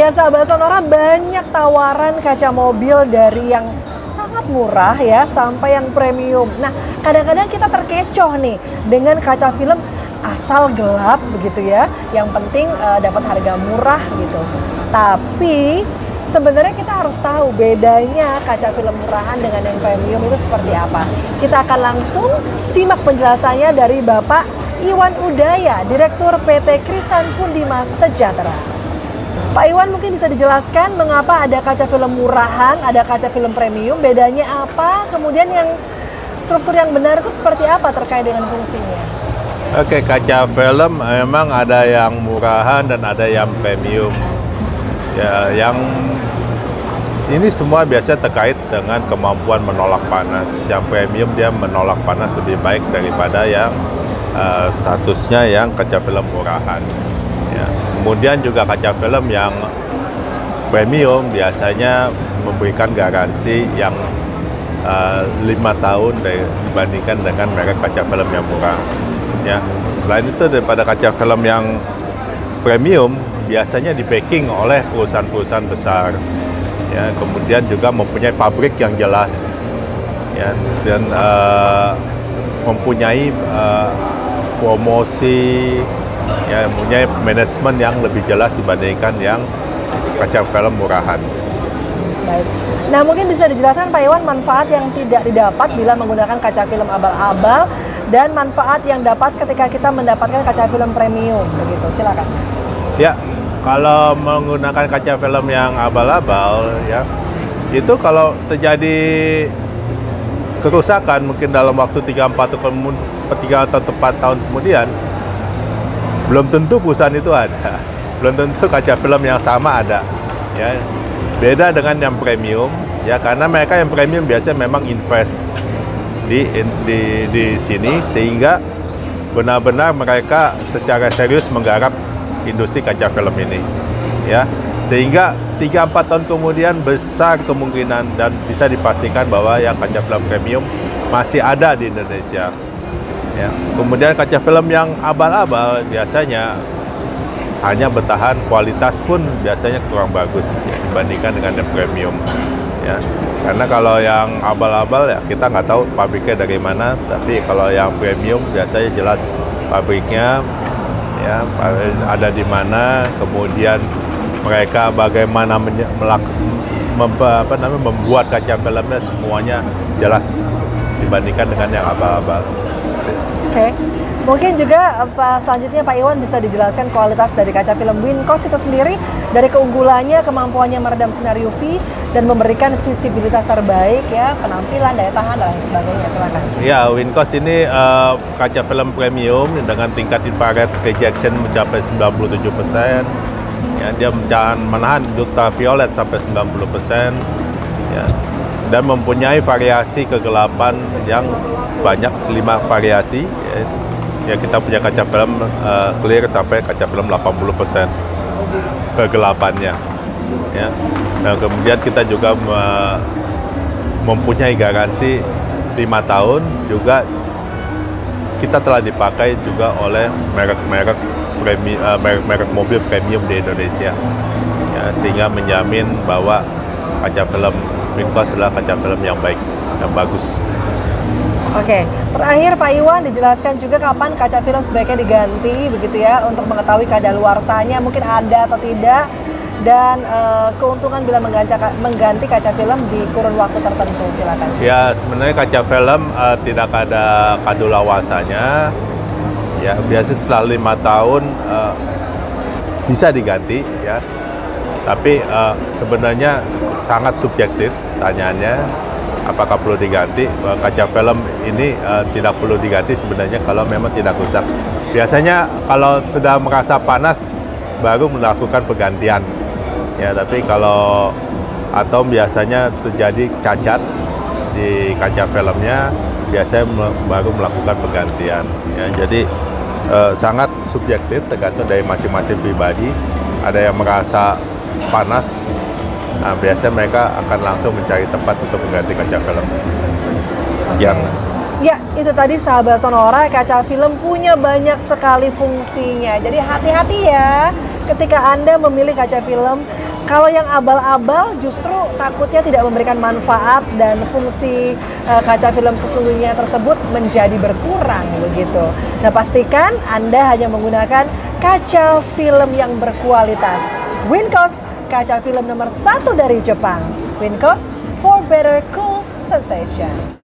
Ya sahabat Sonora banyak tawaran kaca mobil dari yang sangat murah ya sampai yang premium. Nah kadang-kadang kita terkecoh nih dengan kaca film asal gelap begitu ya. Yang penting uh, dapat harga murah gitu. Tapi sebenarnya kita harus tahu bedanya kaca film murahan dengan yang premium itu seperti apa. Kita akan langsung simak penjelasannya dari Bapak Iwan Udaya, Direktur PT Krisan Pundima Sejahtera. Pak Iwan mungkin bisa dijelaskan mengapa ada kaca film murahan, ada kaca film premium, bedanya apa? Kemudian yang struktur yang benar itu seperti apa terkait dengan fungsinya? Oke, kaca film memang ada yang murahan dan ada yang premium. Ya, yang ini semua biasanya terkait dengan kemampuan menolak panas. Yang premium dia menolak panas lebih baik daripada yang uh, statusnya yang kaca film murahan. Kemudian juga kaca film yang premium biasanya memberikan garansi yang uh, lima tahun dibandingkan dengan merek kaca film yang murah. Ya, selain itu daripada kaca film yang premium biasanya di packing oleh perusahaan-perusahaan besar. Ya, kemudian juga mempunyai pabrik yang jelas, ya, dan uh, mempunyai uh, promosi ya punya manajemen yang lebih jelas dibandingkan yang kaca film murahan. Baik. Nah mungkin bisa dijelaskan Pak Iwan manfaat yang tidak didapat bila menggunakan kaca film abal-abal dan manfaat yang dapat ketika kita mendapatkan kaca film premium begitu silakan. Ya kalau menggunakan kaca film yang abal-abal ya itu kalau terjadi kerusakan mungkin dalam waktu 3 4 3 atau 4 tahun kemudian belum tentu perusahaan itu ada. Belum tentu kaca film yang sama ada ya. Beda dengan yang premium ya karena mereka yang premium biasanya memang invest di di di sini sehingga benar-benar mereka secara serius menggarap industri kaca film ini ya. Sehingga 3-4 tahun kemudian besar kemungkinan dan bisa dipastikan bahwa yang kaca film premium masih ada di Indonesia Ya. Kemudian kaca film yang abal-abal biasanya hanya bertahan kualitas pun biasanya kurang bagus ya, dibandingkan dengan yang premium. Ya. Karena kalau yang abal-abal ya kita nggak tahu pabriknya dari mana, tapi kalau yang premium biasanya jelas pabriknya ya ada di mana, kemudian mereka bagaimana apa membuat kaca filmnya semuanya jelas dibandingkan dengan yang abal-abal. Oke. Okay. Mungkin juga apa selanjutnya Pak Iwan bisa dijelaskan kualitas dari kaca film Wincos itu sendiri dari keunggulannya, kemampuannya meredam sinar UV dan memberikan visibilitas terbaik ya, penampilan, daya tahan dan sebagainya. Silakan. Ya, Wincos ini uh, kaca film premium dengan tingkat infrared rejection mencapai 97 persen. Ya, dia menahan ultraviolet sampai 90 persen. Ya, dan mempunyai variasi kegelapan yang banyak lima variasi ya, ya kita punya kaca film uh, clear sampai kaca film 80% kegelapannya ya. Dan kemudian kita juga me, mempunyai garansi lima tahun juga kita telah dipakai juga oleh merek-merek premi, uh, merek-merek mobil premium di Indonesia ya, sehingga menjamin bahwa kaca film Wincos adalah kaca film yang baik, yang bagus. Oke, terakhir Pak Iwan dijelaskan juga kapan kaca film sebaiknya diganti begitu ya untuk mengetahui kadaluarsanya mungkin ada atau tidak dan uh, keuntungan bila mengganti, mengganti kaca film di kurun waktu tertentu silakan. Ya sebenarnya kaca film uh, tidak ada kadaluarsanya ya biasa setelah lima tahun uh, bisa diganti ya tapi uh, sebenarnya sangat subjektif tanyaannya apakah perlu diganti? Kaca film ini uh, tidak perlu diganti sebenarnya kalau memang tidak rusak. Biasanya kalau sudah merasa panas baru melakukan penggantian ya tapi kalau atau biasanya terjadi cacat di kaca filmnya biasanya baru melakukan penggantian ya jadi uh, sangat subjektif tergantung dari masing-masing pribadi. Ada yang merasa panas, nah, biasanya mereka akan langsung mencari tempat untuk mengganti kaca film. Yang Ya, itu tadi sahabat Sonora, kaca film punya banyak sekali fungsinya. Jadi hati-hati ya ketika Anda memilih kaca film. Kalau yang abal-abal justru takutnya tidak memberikan manfaat dan fungsi uh, kaca film sesungguhnya tersebut menjadi berkurang begitu. Nah, pastikan Anda hanya menggunakan kaca film yang berkualitas. Winkos kaca film nomor satu dari Jepang, Winkos For Better Cool Sensation.